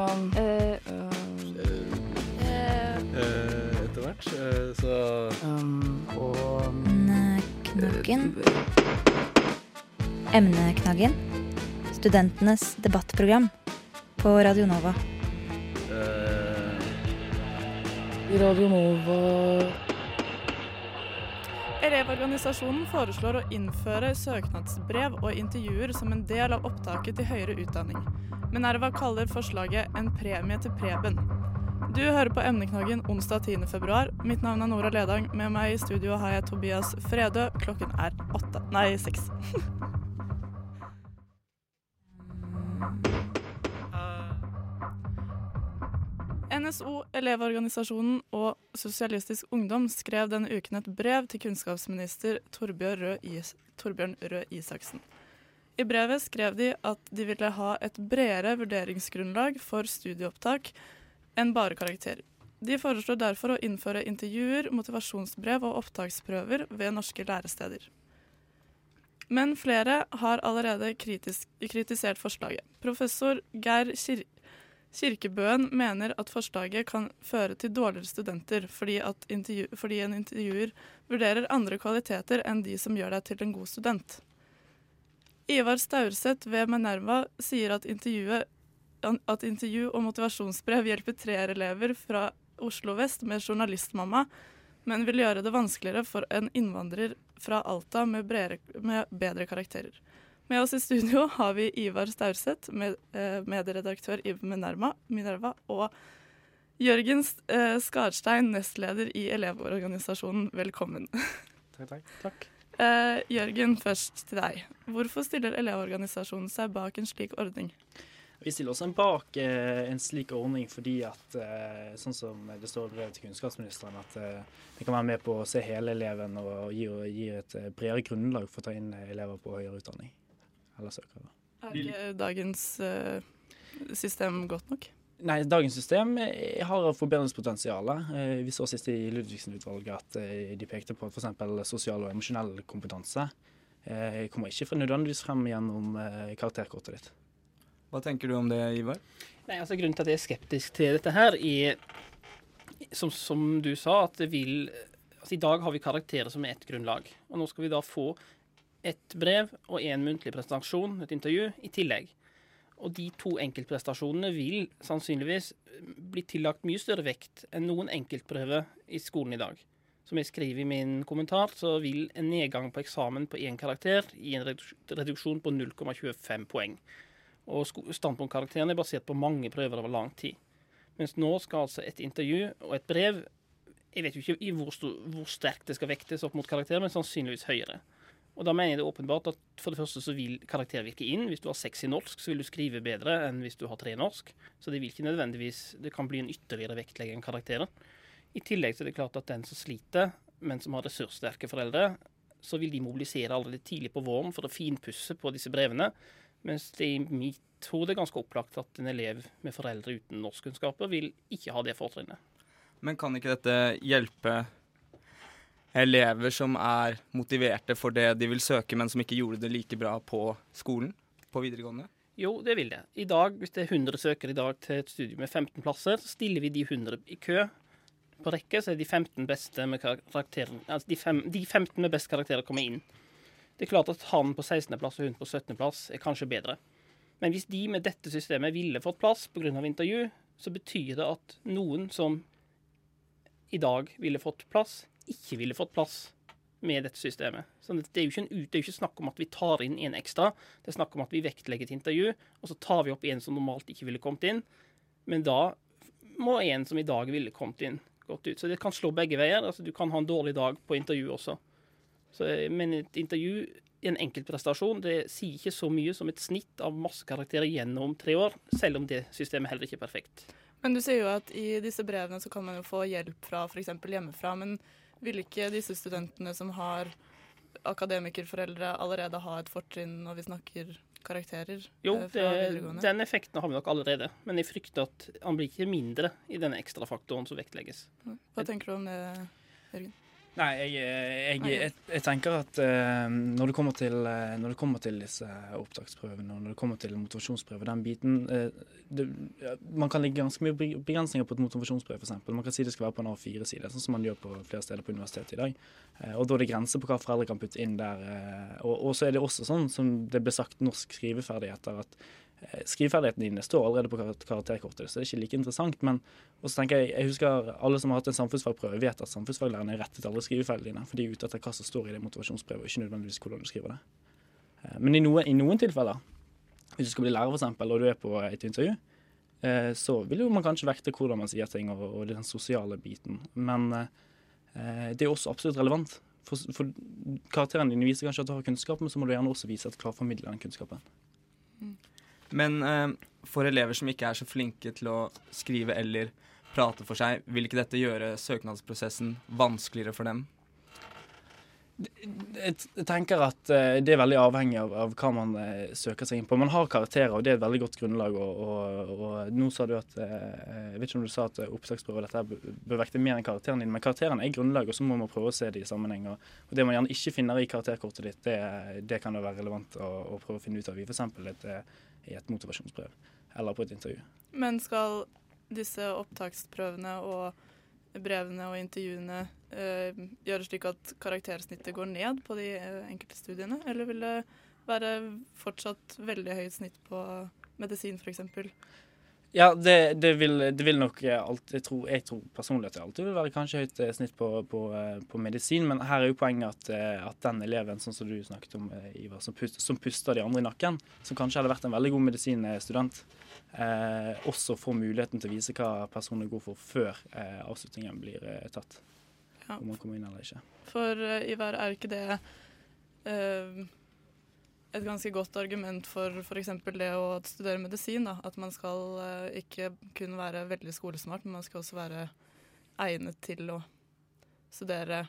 Um, Eh, Eh, etter hvert. eh, så um, og Knaggen. Emneknaggen. Studentenes debattprogram på Radio Nova. eh, Radio Nova Elevorganisasjonen foreslår å innføre søknadsbrev og intervjuer som en del av opptaket til høyere utdanning. Minerva kaller forslaget en premie til Preben. Du hører på Emneknaggen onsdag 10. februar. Mitt navn er Nora Ledang. Med meg i studio har jeg Tobias Fredø. Klokken er åtte, nei seks. NSO, Elevorganisasjonen og Sosialistisk Ungdom skrev denne uken et brev til kunnskapsminister Torbjørn Røe, Is Isaksen. I brevet skrev de at de ville ha et bredere vurderingsgrunnlag for studieopptak enn bare karakterer. De foreslår derfor å innføre intervjuer, motivasjonsbrev og opptaksprøver ved norske læresteder. Men flere har allerede kritisk, kritisert forslaget. Professor Geir Kir Kirkebøen mener at forslaget kan føre til dårligere studenter, fordi, intervju, fordi en intervjuer vurderer andre kvaliteter enn de som gjør deg til en god student. Ivar Staurseth ved Minerva sier at, at intervju og motivasjonsbrev hjelper treerelever fra Oslo vest med journalistmamma, men vil gjøre det vanskeligere for en innvandrer fra Alta med, bredere, med bedre karakterer. Med oss i studio har vi Ivar Staurseth, med, eh, medieredaktør i Minerva, Minerva og Jørgen eh, Skarstein, nestleder i Elevorganisasjonen. Velkommen. takk, takk. takk. Eh, Jørgen, først til deg. Hvorfor stiller Elevorganisasjonen seg bak en slik ordning? Vi stiller oss bak eh, en slik ordning fordi at, eh, sånn som det står i brevet til kunnskapsministeren, at eh, det kan være med på å se hele eleven og gi, og gi et eh, bredere grunnlag for å ta inn elever på høyere utdanning. Eller søkere. Er ikke dagens eh, system godt nok? Nei, dagens system eh, har forbedringspotensial. Eh, Vi så sist i Ludvigsen-utvalget at eh, de pekte på f.eks. sosial og emosjonell kompetanse. Jeg kommer ikke nødvendigvis frem gjennom eh, karakterkortet ditt. Hva tenker du om det, Ivar? Nei, altså Grunnen til at jeg er skeptisk til dette her, er som, som du sa, at det vil altså I dag har vi karakterer som er ett grunnlag. Og nå skal vi da få et brev og en muntlig presentasjon, et intervju, i tillegg. Og de to enkeltprestasjonene vil sannsynligvis bli tillagt mye større vekt enn noen enkeltprøve i skolen i dag. Som jeg skriver i min kommentar, så vil en nedgang på eksamen på én karakter gi en reduksjon på 0,25 poeng. Og standpunktkarakterene er basert på mange prøver over lang tid. Mens nå skal altså et intervju og et brev Jeg vet jo ikke i hvor, stor, hvor sterkt det skal vektes opp mot karakter, men sannsynligvis høyere. Og da mener jeg det åpenbart at for det første så vil karakter virke inn. Hvis du har seks i norsk, så vil du skrive bedre enn hvis du har tre i norsk. Så det vil ikke nødvendigvis Det kan bli en ytterligere vektlegging av karakterer. I tillegg så er det klart at den som sliter, men som har ressurssterke foreldre, så vil de mobilisere allerede tidlig på våren for å finpusse på disse brevene. Mens det i mitt hode er ganske opplagt at en elev med foreldre uten norskkunnskaper vil ikke ha det fortrinnet. Men kan ikke dette hjelpe elever som er motiverte for det de vil søke, men som ikke gjorde det like bra på skolen, på videregående? Jo, det vil det. I dag, Hvis det er 100 søkere i dag til et studium med 15 plasser, så stiller vi de 100 i kø. På rekke så er de 15 beste med karakterer, altså de, fem, de 15 med best karakterer kommer inn. Det er klart at han på 16.-plass og hun på 17.-plass er kanskje bedre. Men hvis de med dette systemet ville fått plass pga. intervju, så betyr det at noen som i dag ville fått plass, ikke ville fått plass med dette systemet. Så det er en, det er jo ikke snakk om at vi tar inn en ekstra. Det er snakk om at vi vektlegger et intervju, og så tar vi opp en som normalt ikke ville kommet inn. Men da må en som i dag ville kommet inn, gått ut. Så det kan slå begge veier. Altså, du kan ha en dårlig dag på intervju også. Så, men et intervju en enkeltprestasjon det sier ikke så mye som et snitt av masse karakterer gjennom tre år, selv om det systemet heller ikke er perfekt. Men du sier jo at i disse brevene så kan man jo få hjelp fra f.eks. hjemmefra. Men vil ikke disse studentene som har akademikerforeldre allerede ha et fortrinn når vi snakker karakterer jo, eh, fra det, videregående? den effekten har vi nok allerede. Men jeg frykter at han blir ikke mindre i denne ekstrafaktoren som vektlegges. Hva tenker du om det, Jørgen? Nei, jeg, jeg, jeg, jeg tenker at uh, når, det kommer til, uh, når det kommer til disse opptaksprøvene og når det kommer til motivasjonsprøve, den biten uh, det, Man kan legge ganske mye begrensninger på et motivasjonsprøv, f.eks. Man kan si det skal være på en A4-side, sånn som man gjør på flere steder på universitetet i dag. Eh, og da er det grenser på hva foreldre kan putte inn der. Eh, og, så er det også sånn, som det ble sagt, norsk skriveferdigheter, at eh, skriveferdighetene dine står allerede på karakterkortet, så det er ikke like interessant. Men og så tenker jeg, jeg husker alle som har hatt en samfunnsfagprøve, vet at samfunnsfaglærerne rettet alle skrivefeilene dine, for de er ute etter hva som står i det motivasjonsbrevet, og ikke nødvendigvis hvordan du skriver det. Eh, Men i, noen, i noen tilfeller, hvis du skal bli lærer eksempel, og du er på et intervju, eh, så vil jo man kanskje vekte hvordan man sier ting, og, og den sosiale biten. Men eh, det er også absolutt relevant. For, for karakterene dine viser kanskje at du har kunnskap, men så må du gjerne også vise at du klarer å formidle den kunnskapen. Men eh, for elever som ikke er så flinke til å skrive eller prate for seg, vil ikke dette gjøre søknadsprosessen vanskeligere for dem? Jeg tenker at eh, det er veldig avhengig av, av hva man eh, søker seg inn på. Man har karakterer, og det er et veldig godt grunnlag. Og, og, og nå sa du at Jeg vet ikke om du sa at opptaksprøver og dette bør- vekte mer enn karakteren din, men karakteren er grunnlag, og så må man prøve å se det i sammenheng. Og, og det man gjerne ikke finner i karakterkortet ditt, det, det kan jo være relevant å, å prøve å finne ut av i f.eks. Et, i et motivasjonsbrev eller på et intervju. Men skal disse opptaksprøvene og brevene og intervjuene eh, gjøre slik at karaktersnittet går ned på de eh, enkelte studiene? Eller vil det være fortsatt veldig høyt snitt på medisin f.eks.? Ja, det, det, vil, det vil nok alltid tror, jeg tror personlig at det alltid vil være kanskje høyt eh, snitt på, på, eh, på medisin, men her er jo poenget at, eh, at den eleven sånn som du snakket om, Ivar, som, pust, som puster de andre i nakken, som kanskje hadde vært en veldig god medisinstudent, eh, også får muligheten til å vise hva personen er god for før eh, avslutningen blir eh, tatt. Ja. Om man kommer inn eller ikke. For Ivar, er ikke det et ganske godt argument for f.eks. det å studere medisin? Da? At man skal eh, ikke kun være veldig skolesmart, men man skal også være egnet til å studere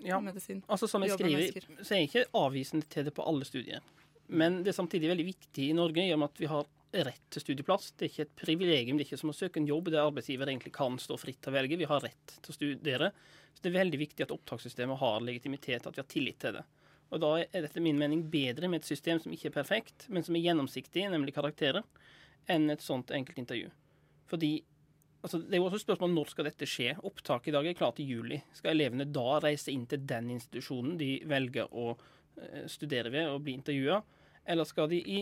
Ja, medisin. altså Som jeg skriver, så er jeg ikke avvisende til det på alle studier. Men det er samtidig veldig viktig i Norge i og med at vi har rett til studieplass. Det er ikke et privilegium, det er ikke som å søke en jobb der arbeidsgiver egentlig kan stå fritt til å velge. Vi har rett til å studere. Så det er veldig viktig at opptakssystemet har legitimitet, at vi har tillit til det. Og da er dette min mening bedre med et system som ikke er perfekt, men som er gjennomsiktig, nemlig karakterer, enn et sånt enkelt intervju. Fordi altså, Det er jo også et spørsmål når skal dette skje. Opptaket i dag er klart i juli. Skal elevene da reise inn til den institusjonen de velger å eh, studere ved og bli intervjua, eller skal de i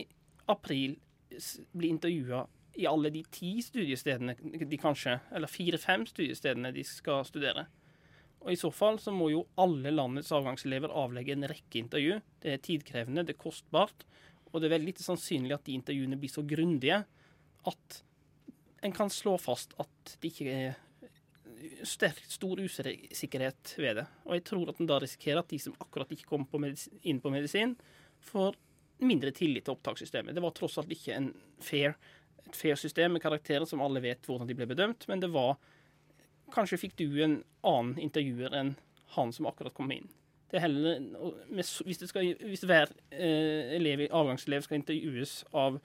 april bli intervjua i alle de ti studiestedene de kanskje, eller fire-fem studiestedene de skal studere? Og I så fall så må jo alle landets avgangselever avlegge en rekke intervju. Det er tidkrevende, det er kostbart, og det er veldig lite sannsynlig at de intervjuene blir så grundige at en kan slå fast at det ikke er sterk, stor usikkerhet ved det. Og jeg tror at en da risikerer at de som akkurat ikke kom på inn på medisin, får mindre tillit til opptakssystemet. Det var tross alt ikke fair, et fair system med karakterer som alle vet hvordan de ble bedømt, men det var Kanskje fikk du en annen intervjuer enn han som akkurat kom inn. Er heller, og hvis, skal, hvis hver eh, elev, avgangselev skal intervjues av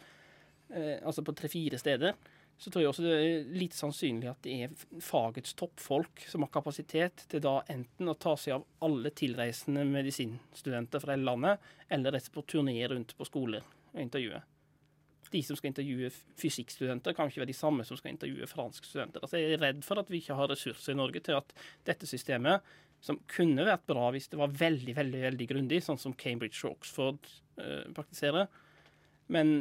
eh, altså på tre-fire steder, så tror jeg også det er lite sannsynlig at det er fagets toppfolk som har kapasitet til da enten å ta seg av alle tilreisende medisinstudenter fra hele landet, eller reise på turné rundt på skoler og intervjue. De som skal intervjue fysikkstudenter, kan ikke være de samme som skal intervjue franskstudenter. Altså, jeg er redd for at vi ikke har ressurser i Norge til at dette systemet, som kunne vært bra hvis det var veldig veldig, veldig grundig, sånn som Cambridge og Oxford eh, praktiserer, men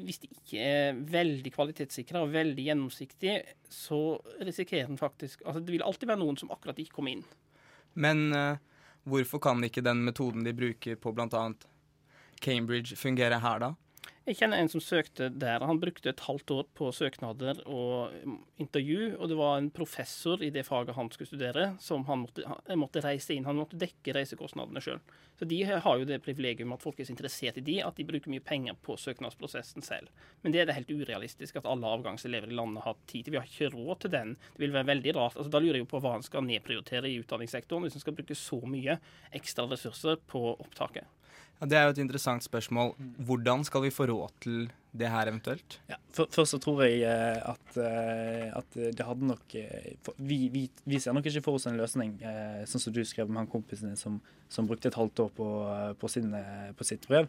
hvis det ikke er veldig kvalitetssikra og veldig gjennomsiktig, så risikerer en faktisk Altså, det vil alltid være noen som akkurat ikke kommer inn. Men uh, hvorfor kan ikke den metoden de bruker på bl.a. Cambridge fungere her, da? Jeg kjenner en som søkte der. Han brukte et halvt år på søknader og intervju, og det var en professor i det faget han skulle studere, som han måtte, måtte reise inn. Han måtte dekke reisekostnadene sjøl. Så de har jo det privilegium at folk er så interessert i de, at de bruker mye penger på søknadsprosessen selv. Men det er det helt urealistisk at alle avgangselever i landet har tid til. Vi har ikke råd til den. Det vil være veldig rart. Altså, da lurer jeg jo på hva en skal nedprioritere i utdanningssektoren, hvis en skal bruke så mye ekstra ressurser på opptaket. Ja, det er jo et interessant spørsmål. Hvordan skal vi få råd til det her eventuelt? Ja, for, Først så tror jeg eh, at, eh, at det hadde nok eh, vi, vi, vi ser nok ikke for oss en løsning, sånn som du skrev med han kompisen din som, som brukte et halvt år på, på, sin, på sitt brev.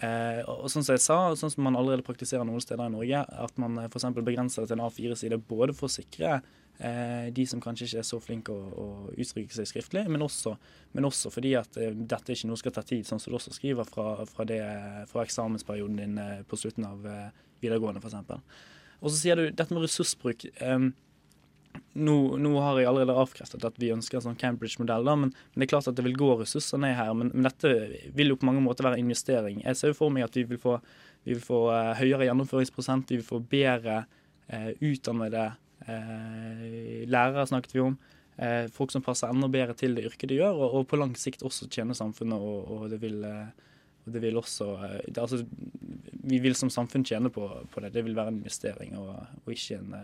Eh, og sånn som jeg sa, og sånn som man allerede praktiserer noen steder i Norge, at man f.eks. begrenser det til en A4-side både for å sikre de som kanskje ikke er så flinke å, å uttrykke seg skriftlig, men også, men også fordi at eh, dette ikke noe skal ta tid, sånn som du også skriver fra, fra, det, fra eksamensperioden din eh, på slutten av eh, videregående f.eks. Og så sier du dette med ressursbruk. Eh, nå, nå, har jeg allerede avkreftet at vi ønsker en sånn Cambridge-modell, men, men, det er klart at det vil gå ressurser ned her. Men, men, dette vil jo på mange måter være investering. Jeg ser jo for meg at vi vil få, vi vil få uh, høyere gjennomføringsprosent, vi vil få bedre uh, utdannede lærere, snakket vi om. folk som passer enda bedre til det yrket de gjør, og, og på lang sikt også tjene samfunnet. Og, og det, vil, og det vil også det, altså, Vi vil som samfunn tjene på, på, det. Det vil være en investering og, og ikke en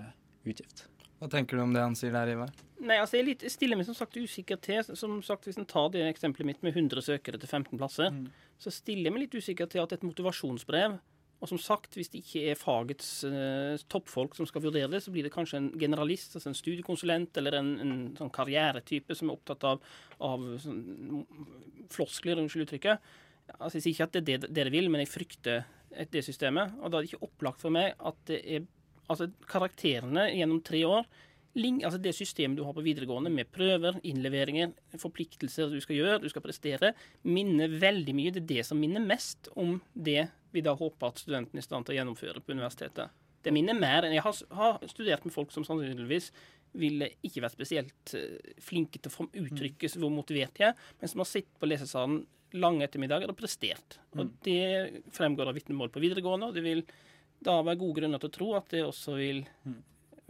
utgift. Hva tenker du om det han sier der, Ivar? Nei, altså Jeg, litt, stiller meg som sagt usikker til. Som sagt, Hvis en tar det eksempelet mitt med 100 søkere til 15 plasser, mm. så stiller jeg meg litt usikker til at et motivasjonsbrev og som sagt, hvis det ikke er fagets uh, toppfolk som skal vurdere det, så blir det kanskje en generalist, altså en studiekonsulent eller en, en sånn karrieretype som er opptatt av, av sånn, floskler, unnskyld uttrykket. Altså, jeg sier ikke at det er det dere vil, men jeg frykter det systemet. Og da er det ikke opplagt for meg at det er altså karakterene gjennom tre år altså Det systemet du har på videregående med prøver, innleveringer, forpliktelser du skal gjøre, du skal prestere, minner veldig mye. Det er det som minner mest om det vi da håper at studentene er i stand til å gjennomføre på universitetet. Det minner mer enn Jeg har, har studert med folk som sannsynligvis ville ikke vært spesielt uh, flinke til å uttrykke hvor motivert de er, men som har sittet på lesesalen lange ettermiddager og prestert. Og mm. Det fremgår av vitnemål på videregående, og det vil da være gode grunner til å tro at det også vil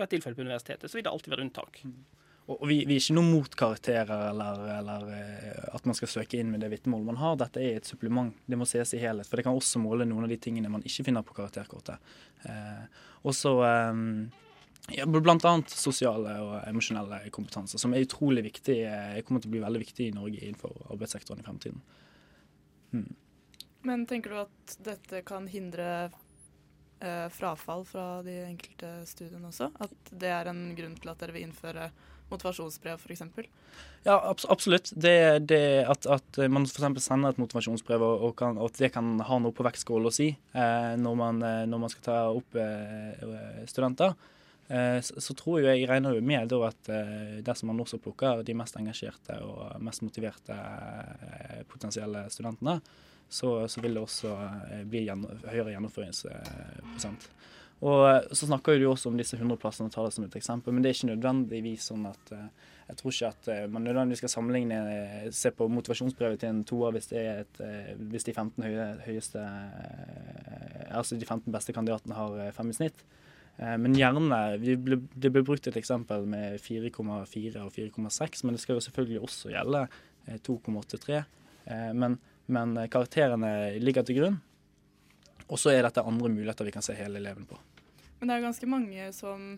være tilfellet på universitetet. Så vil det alltid være unntak. Mm. Og vi, vi, er ikke noe mot karakterer eller, eller, eh, at man skal søke inn med det vitnemålet man har. Dette er et supplement. Det må ses i helhet. For det kan også måle noen av de tingene man ikke finner på karakterkortet. Eh, også eh, ja, blant annet sosiale og emosjonelle kompetanser, som er utrolig viktig. Jeg kommer til å bli veldig viktig i Norge innenfor arbeidssektoren i fremtiden. Hmm. Men tenker du at dette kan hindre eh, frafall fra de enkelte studiene også? At det er en grunn til at dere vil innføre motivasjonsbrev f.eks.? Ja, absolutt. Det, det at, at, man f.eks. sender et motivasjonsbrev, og, kan, og, at det kan ha noe på vektskål å si eh, når, man, eh, når, man, skal ta opp eh, studenter. Eh, så, tror jeg, jeg regner jo med da, at eh, dersom man også plukker de mest engasjerte og mest motiverte potensielle studentene, så, så, vil det også eh, bli gjennom, høyere gjennomføringsprosent. Og eh, Så snakker du også om disse 100 plassene, tar det som et eksempel, men det er ikke nødvendigvis sånn at eh, jeg tror ikke at man nødvendigvis skal sammenligne se på motivasjonsbrevet til en toer hvis hvis de 15 høye, høyeste Altså de 15 beste kandidatene har fem i snitt. Men gjerne Det ble brukt et eksempel med 4,4 og 4,6, men det skal jo selvfølgelig også gjelde 2,83. Men men eh, karakterene ligger til grunn. Og så er dette andre muligheter vi kan se hele eleven på. Men det er ganske mange som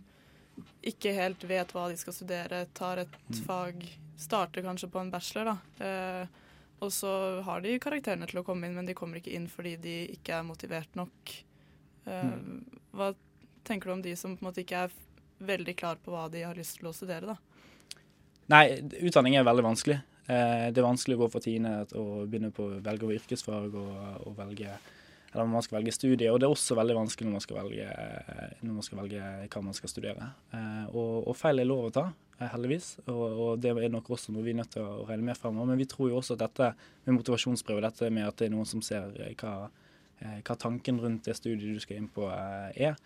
ikke helt vet hva de skal studere, tar et mm. fag, starter kanskje på en bachelor, da. Eh, og så har de karakterene til å komme inn, men de kommer ikke inn fordi de ikke er motivert nok. Eh, mm. Hva tenker du om de som på en måte ikke er veldig klar på hva de har lyst til å studere, da? Nei, utdanning er veldig vanskelig. Eh, det er vanskelig å gå fra tiende og begynne på å velge yrkesfag og, og velge eller når man skal velge studie, og det er også veldig vanskelig når man skal velge, når man skal velge hva man skal studere. Eh, og, og, feil er lov å ta, eh, heldigvis, og, og, det er nok også noe vi er nødt til å regne mer fremover. Men vi tror jo også at dette med motivasjonsbrev, dette med at det er noen som ser hva, hva tanken rundt det studiet du skal inn på er,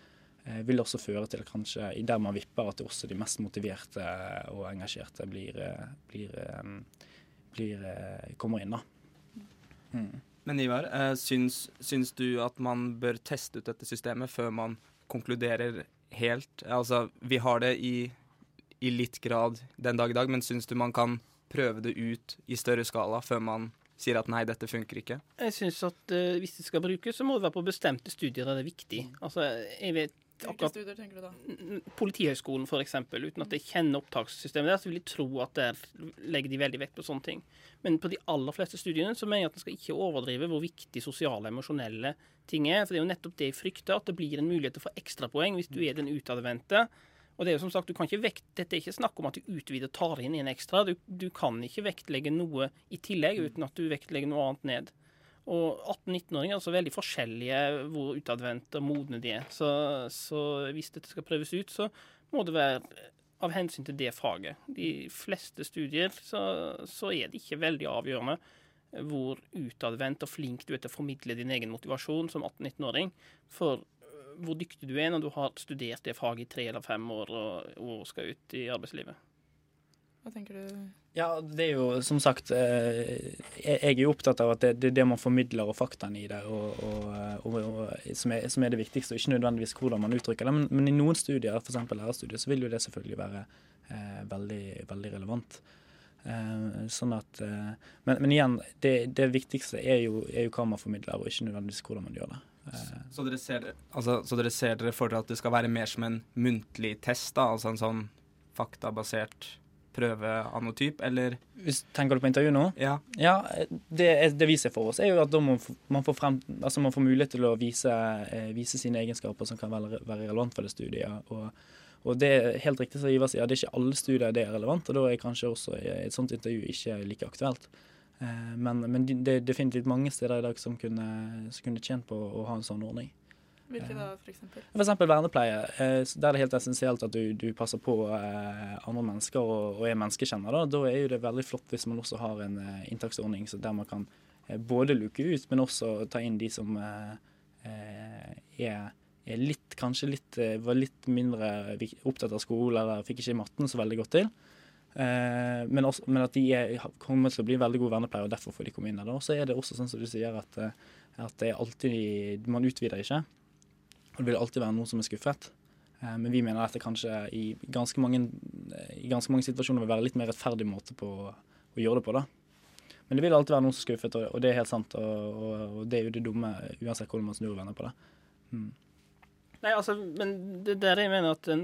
Eh, vil også føre til kanskje der man vipper, at også de mest motiverte og engasjerte blir, eh, blir, eh, blir kommer inn. da. Mm. Men Ivar, syns, syns, du at man bør teste ut dette systemet før man konkluderer helt? Altså, vi har det i, i litt grad den dag i dag, men syns du man kan prøve det ut i større skala før man sier at nei, dette funker ikke? Jeg syns at uh, hvis det skal brukes, så må det være på bestemte studier der det er viktig. Altså, jeg vet vet Hvilke studier tenker du da? Politihøgskolen, eksempel, uten at jeg kjenner opptakssystemet der, så vil jeg tro at der legger de veldig vekt på sånne ting. Men på de aller fleste studiene så mener jeg at en skal ikke overdrive hvor viktig sosiale og emosjonelle ting er. For det er jo nettopp det jeg frykter, at det blir en mulighet til å få ekstrapoeng hvis du er den utadvendte. Og det er jo som sagt, du kan ikke vekt, Dette er ikke snakk om at du utvider og tar inn en ekstra. Du, du kan ikke vektlegge noe i tillegg uten at du vektlegger noe annet ned. Og 18-19-åringer er altså veldig forskjellige hvor utadvendte og modne de er. Så, så hvis dette skal prøves ut, så må det være av hensyn til det faget. De fleste studier så, så er det ikke veldig avgjørende hvor utadvendt og flink du er til å formidle din egen motivasjon som 18-19-åring. For øh, hvor dyktig du er når du har studert det faget i tre eller fem år og, og skal ut i arbeidslivet. Hva tenker du? Ja, det er jo som sagt eh, Jeg er jo opptatt av at det, det er det man formidler og faktaene i det og, og, og, og, som, er, som er det viktigste, og ikke nødvendigvis hvordan man uttrykker det. Men, men i noen studier, f.eks. lærerstudier, så vil jo det selvfølgelig være eh, veldig, veldig relevant. Eh, sånn at eh, men, men igjen, det, det viktigste er jo, er jo hva man formidler, og ikke nødvendigvis hvordan man gjør det. Eh, Så dere, ser, altså, så dere ser dere for dere at det skal være mer som en muntlig test, da? Altså en sånn faktabasert prøve type, eller hvis, tenker du på intervju nå? Ja. Ja, det, det viser for oss, er jo at da må man får, frem, altså man får mulighet til å vise, eh, vise sine egenskaper som kan være, være relevant for det studiet. Og, og det er helt riktig som Ivar sier, det er ikke alle studier det er relevant, og da er kanskje også et sånt intervju ikke like aktuelt. Eh, Men, men det er definitivt mange steder i dag som kunne, som kunne tjent på å ha en sånn ordning. Hvilke da? For eksempel vernepleie, eh, der er det helt essensielt at du, du passer på eh, andre mennesker og, og er menneskekjenner. Da. da er det veldig flott hvis man også har en eh, inntaksordning der man kan både luke ut, men også ta inn de som er, er litt, kanskje litt, var litt mindre opptatt av skole eller fikk ikke matten så veldig godt til. Men, også, men at de er, kommer til å bli veldig gode vernepleiere, og derfor får de komme inn der. Og så er det også sånn som du sier, at, at alltid Man utvider ikke. Og det vil alltid være noen som er skuffet. Eh, Men vi mener at det kanskje i ganske mange, i ganske mange situasjoner vil være litt mer rettferdig måte på å, gjøre det på. da. Men det vil alltid være noen som er skuffet, og, det er helt sant. Og, og, det er jo det dumme, uansett hvordan man snur og vender på det. Mm. Nei, altså, men det der jeg mener at den,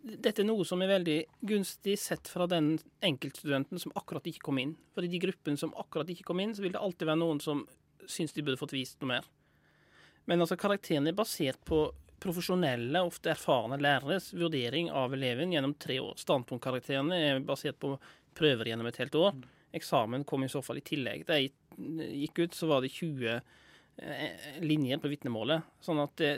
dette er noe som er veldig gunstig sett fra den enkeltstudenten som akkurat ikke kom inn. For i de gruppene som akkurat ikke kom inn, så vil det alltid være noen som syns de burde fått vist noe mer. Men altså, karakterene er basert på profesjonelle, ofte erfarne læreres vurdering av eleven gjennom tre år. Standpunktkarakterene er basert på prøver gjennom et helt år. Eksamen kom i så fall i tillegg. Da jeg gikk ut, så var det 20 eh, linjer på vitnemålet. Sånn at det,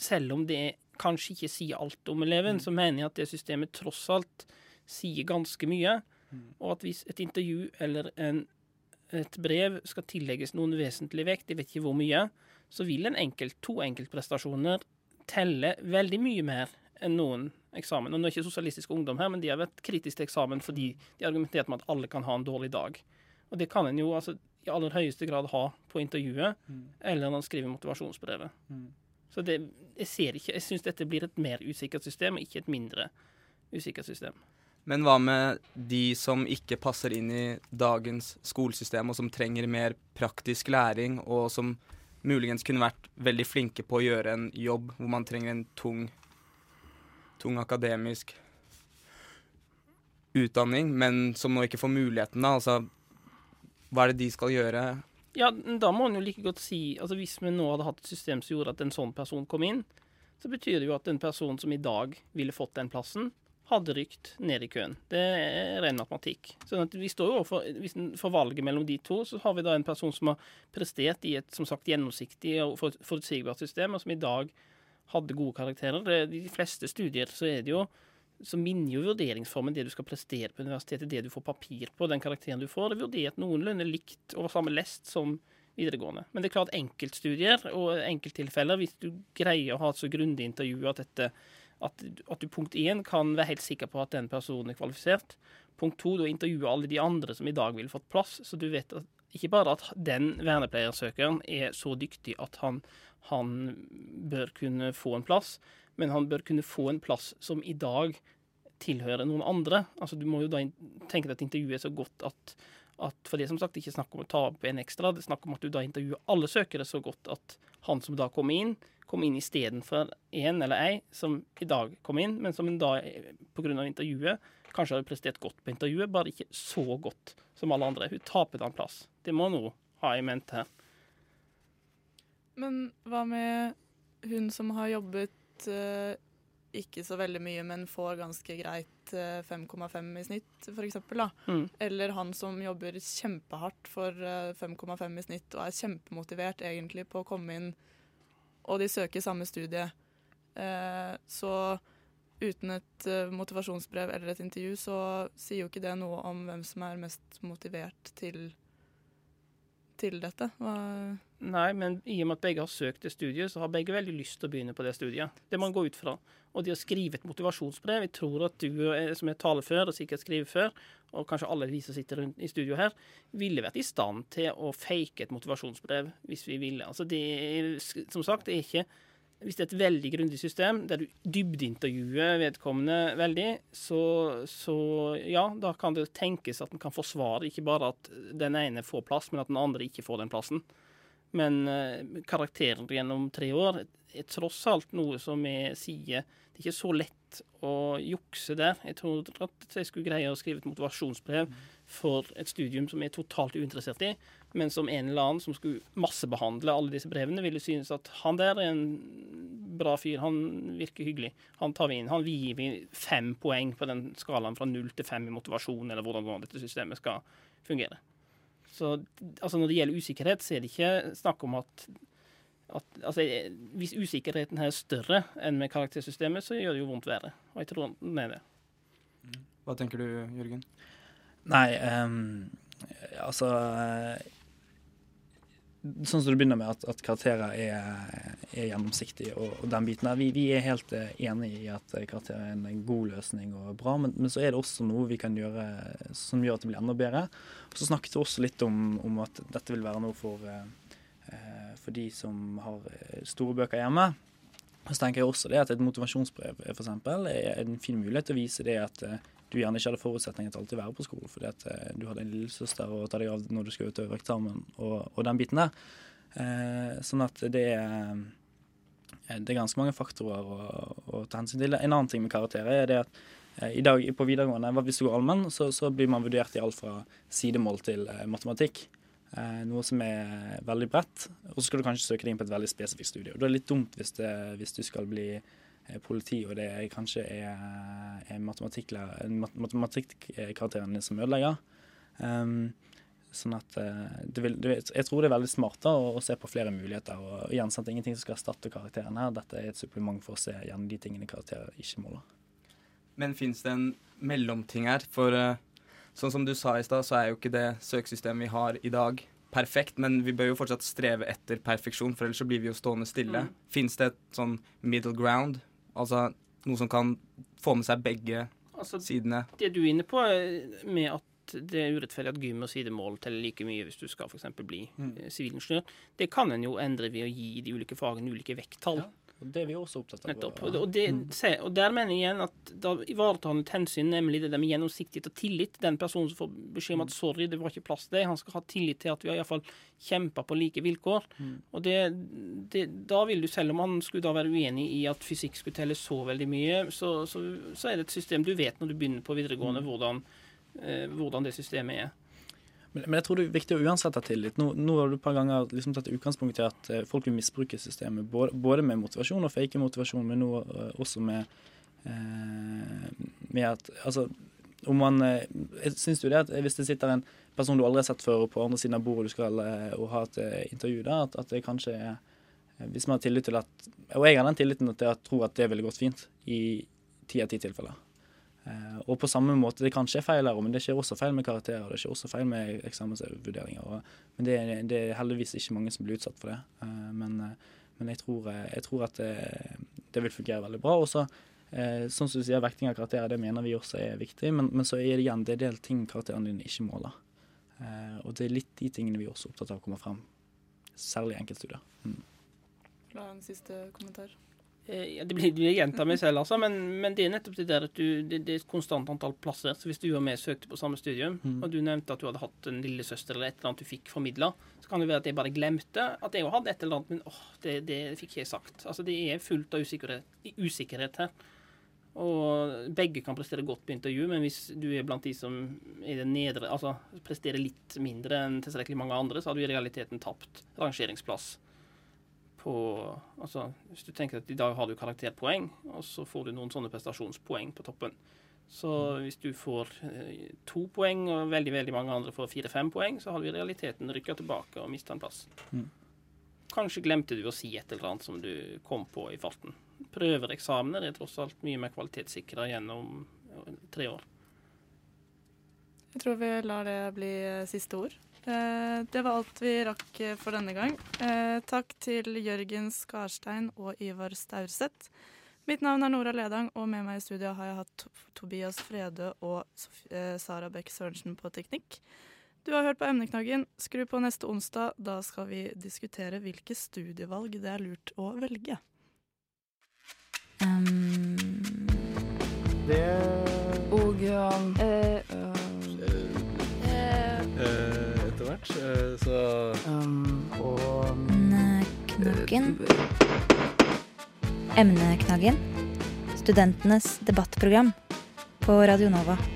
selv om det kanskje ikke sier alt om eleven, så mener jeg at det systemet tross alt sier ganske mye. Og at hvis et intervju eller en, et brev skal tillegges noen vesentlig vekt, jeg vet ikke hvor mye, så vil en enkelt, to enkeltprestasjoner telle veldig mye mer enn noen eksamen. Og nå er ikke Sosialistisk Ungdom her, men de har vært kritiske til eksamen fordi de argumenterte med at alle kan ha en dårlig dag. Og det kan en jo altså, i aller høyeste grad ha på intervjuet, eller når en skriver motivasjonsbrevet. Så det, jeg ser ikke, jeg syns dette blir et mer usikkert system, og ikke et mindre usikkert system. Men hva med de som ikke passer inn i dagens skolesystem, og som trenger mer praktisk læring, og som muligens kunne vært veldig flinke på å gjøre en jobb hvor man trenger en tung, tung akademisk utdanning, men som nå ikke får muligheten, da? Altså, hva er det de skal gjøre? Ja, da må en jo like godt si altså Hvis vi nå hadde hatt et system som gjorde at en sånn person kom inn, så betyr det jo at en person som i dag ville fått den plassen, hadde rykt ned i køen. Det er ren matematikk. Så at vi står jo overfor hvis en får valget mellom de to, så har vi da en person som har prestert i et som sagt gjennomsiktig og forutsigbart system, og som i dag hadde gode karakterer. De fleste studier så er det jo så minner jo vurderingsformen det du skal prestere på universitetet, det du får papir på, den karakteren du får. Det er vurdert noenlunde likt over samme lest som videregående. Men det er klart enkeltstudier og enkelttilfeller, hvis du greier å ha et så grundig intervju at, dette, at, at du punkt én kan være helt sikker på at den personen er kvalifisert. Punkt to, du intervjuer alle de andre som i dag ville fått plass, så du vet at ikke bare at den vernepleiersøkeren er så dyktig at han, han bør kunne få en plass, men han bør kunne få en plass som i dag tilhører noen andre. Altså Du må jo da tenke deg at intervjuet er så godt at, at For det er som sagt ikke snakk om å ta opp en ekstra, det er snakk om at du da intervjuer alle søkere så godt at han som da kommer inn, kommer inn istedenfor en eller ei som i dag kom inn, men som en da pga. intervjuet kanskje har prestert godt på intervjuet, bare ikke så godt som alle andre. Hun taper da en plass. Det må nå ha i mente her. Men hva med hun som har jobbet eh, ikke så veldig mye, men får ganske greit eh, 5,5 i snitt, f.eks. Mm. Eller han som jobber kjempehardt for eh, 5,5 i snitt og er kjempemotivert egentlig på å komme inn, og de søker samme studie. Eh, så uten et eh, motivasjonsbrev eller et intervju, så sier jo ikke det noe om hvem som er mest motivert til, til dette. Hva, Nei, men i og med at begge har søkt det studiet, så har begge veldig lyst til å begynne på det studiet. Det man gå ut fra. Og de har skrevet et motivasjonsbrev Jeg tror at du som som er talefør, og sikkert skriver før, og kanskje alle vi som sitter rundt i studio her, ville vært i stand til å fake et motivasjonsbrev hvis vi ville. Altså det er, som sagt, det er ikke hvis det er et veldig grundig system der du dybdeintervjuer vedkommende veldig, så, så ja, da kan det tenkes at en kan forsvare ikke bare at den ene får plass, men at den andre ikke får den plassen. Men eh, karakteren gjennom tre år er tross alt noe som vi sier Det er ikke så lett å jukse der. Jeg tror at jeg skulle greie å skrive et motivasjonsbrev for et studium som jeg er totalt uinteressert i, men som en eller annen som skulle massebehandle alle disse brevene, ville synes at han der er en bra fyr, han virker hyggelig, han tar vi inn. Han gir vi fem poeng på den skalaen fra null til fem i motivasjon, eller hvordan dette systemet skal fungere. Så altså når det gjelder usikkerhet, så er det ikke snakk om at, at altså, Hvis usikkerheten her er større enn med karaktersystemet, så gjør det jo vondt verre. Og jeg tror den er det. Hva tenker du, Jørgen? Nei, um, altså Sånn som du begynner med, at, at karakterer er, er gjennomsiktige og, og, den biten der. Vi, vi er helt eh, enig i at eh, karakterer er en god løsning og bra, men, men, så er det også noe vi kan gjøre som gjør at det blir enda bedre. Og så snakket vi også litt om, om at dette vil være noe for, eh, for de som har store bøker hjemme. Så tenker jeg også det at Et motivasjonsbrev for eksempel, er en fin mulighet til å vise det at du gjerne ikke hadde forutsetninger til alltid å være på skolen fordi at eh, du hadde en lillesøster å ta deg av når du skal utøve eksamen og, og, den biten der. Eh, sånn at det er, eh, det er ganske mange faktorer å, å, ta hensyn til. En annen ting med karakterer er det at eh, i dag på videregående, hvis du går allmenn, så, så, blir man vurdert i alt fra sidemål til eh, matematikk. Eh, noe som er veldig bredt. Og så skal du kanskje søke deg inn på et veldig spesifikt studie. Og det er litt dumt hvis, det, hvis du skal bli politi, og det er kanskje er, er matematikkarakteren din som ødelegger. Um, sånn at eh, det vil, det, Jeg tror det er veldig smart da, å, å, se på flere muligheter. og igjen, sant, Ingenting som skal erstatte karakteren her. Dette er et supplement for å se igjen de tingene karakterer ikke måler. Men fins det en mellomting her? For uh, sånn som du sa i stad, så er jo ikke det søkesystemet vi har i dag perfekt, men vi bør jo fortsatt streve etter perfeksjon, for ellers så blir vi jo stående stille. Mm. Fins det et sånn middle ground Altså noe som kan få med seg begge altså, sidene. Det du er inne på med at det er urettferdig at gym og sidemål teller like mye hvis du skal f.eks. bli mm. Eh, sivilingeniør. Mm. Det kan en jo endre ved å gi de ulike fagene ulike vekttall. Ja. Og Det er vi også opptatt av. Nettopp. Og, og, det, se, og, der mener jeg igjen at da ivaretar han et hensyn, nemlig det der med gjennomsiktighet og tillit. Den personen som får beskjed om at 'sorry, det var ikke plass til deg', han skal ha tillit til at vi har iallfall kjempa på like vilkår. Mm. Og det, det, da vil du, selv om han skulle da være uenig i at fysikk skulle telle så veldig mye, så, så, så er det et system du vet når du begynner på videregående, mm. hvordan, eh, hvordan det systemet er. Men, men, jeg tror det er viktig å uansett ha tillit. Nå, nå har du et par ganger liksom tatt utgangspunkt i at uh, folk vil misbruke systemet, både, både, med motivasjon og fake motivasjon, men nå uh, også med, eh, med at Altså, om man Syns jo det at hvis det sitter en person du aldri har sett før på andre siden av bordet du skal og ha et intervju der, at, at, det kanskje er Hvis man har tillit til at Og jeg har den tilliten til at jeg tror at det ville gått fint i ti av ti tilfeller. Eh, og på samme måte, Det kan skje feil her, men det skjer også feil med karakterer. Det skjer også feil med eksamensvurderinger. Men det, det, er heldigvis ikke mange som blir utsatt for det. Eh, men, eh, men jeg, tror, jeg, tror, at det, det, vil fungere veldig bra. Og så, sånn som du sier, Vekting av karakterer det mener vi også er viktig, men, men så er det igjen det er del ting karakterene dine ikke måler. Og det er litt de tingene vi er også opptatt av å komme frem, særlig i enkeltstudier. Mm. En siste kommentar. Eh, Det blir, det gjenta meg selv, altså, men, men det er nettopp det der at du, det, det er et konstant antall plasser. Så hvis du og jeg søkte på samme studium, Mm. og du nevnte at du hadde hatt en lillesøster eller et eller annet du fikk formidla, så kan det være at jeg bare glemte at jeg òg hadde et eller annet, men åh, det, det fikk jeg sagt. Altså, det er fullt av usikkerhet, usikkerhet her. Og begge kan prestere godt på intervju, men hvis du er blant de som er nedre, altså presterer litt mindre enn tilstrekkelig mange andre, så har du i realiteten tapt rangeringsplass på Altså, hvis du tenker at i dag har du karakterpoeng, og så får du noen sånne prestasjonspoeng på toppen. Så hvis du får eh, to poeng, og veldig veldig mange andre får fire-fem poeng, så har du i realiteten rykka tilbake og mista en plass. Mm. Kanskje glemte du å si et eller annet som du kom på i farten. Prøvereksamener er tross alt mye mer kvalitetssikra gjennom eh, tre år. Jeg tror vi lar det bli eh, siste ord. Eh, Det var alt vi rakk eh, for denne gang. Eh, Takk til Jørgen Skarstein og Ivar Staurseth. Mitt navn er Nora Ledang, og med meg i studio har jeg hatt Tobias Frede og Sara Bech Sørensen på teknikk. Du har hørt på Emneknaggen. Skru på neste onsdag. Da skal vi diskutere hvilke studievalg det er lurt å velge. Um, Og ja, uh, eh, etter eh, så um, Og Emneknaggen. Emneknaggen. Studentenes debattprogram på Radio Nova.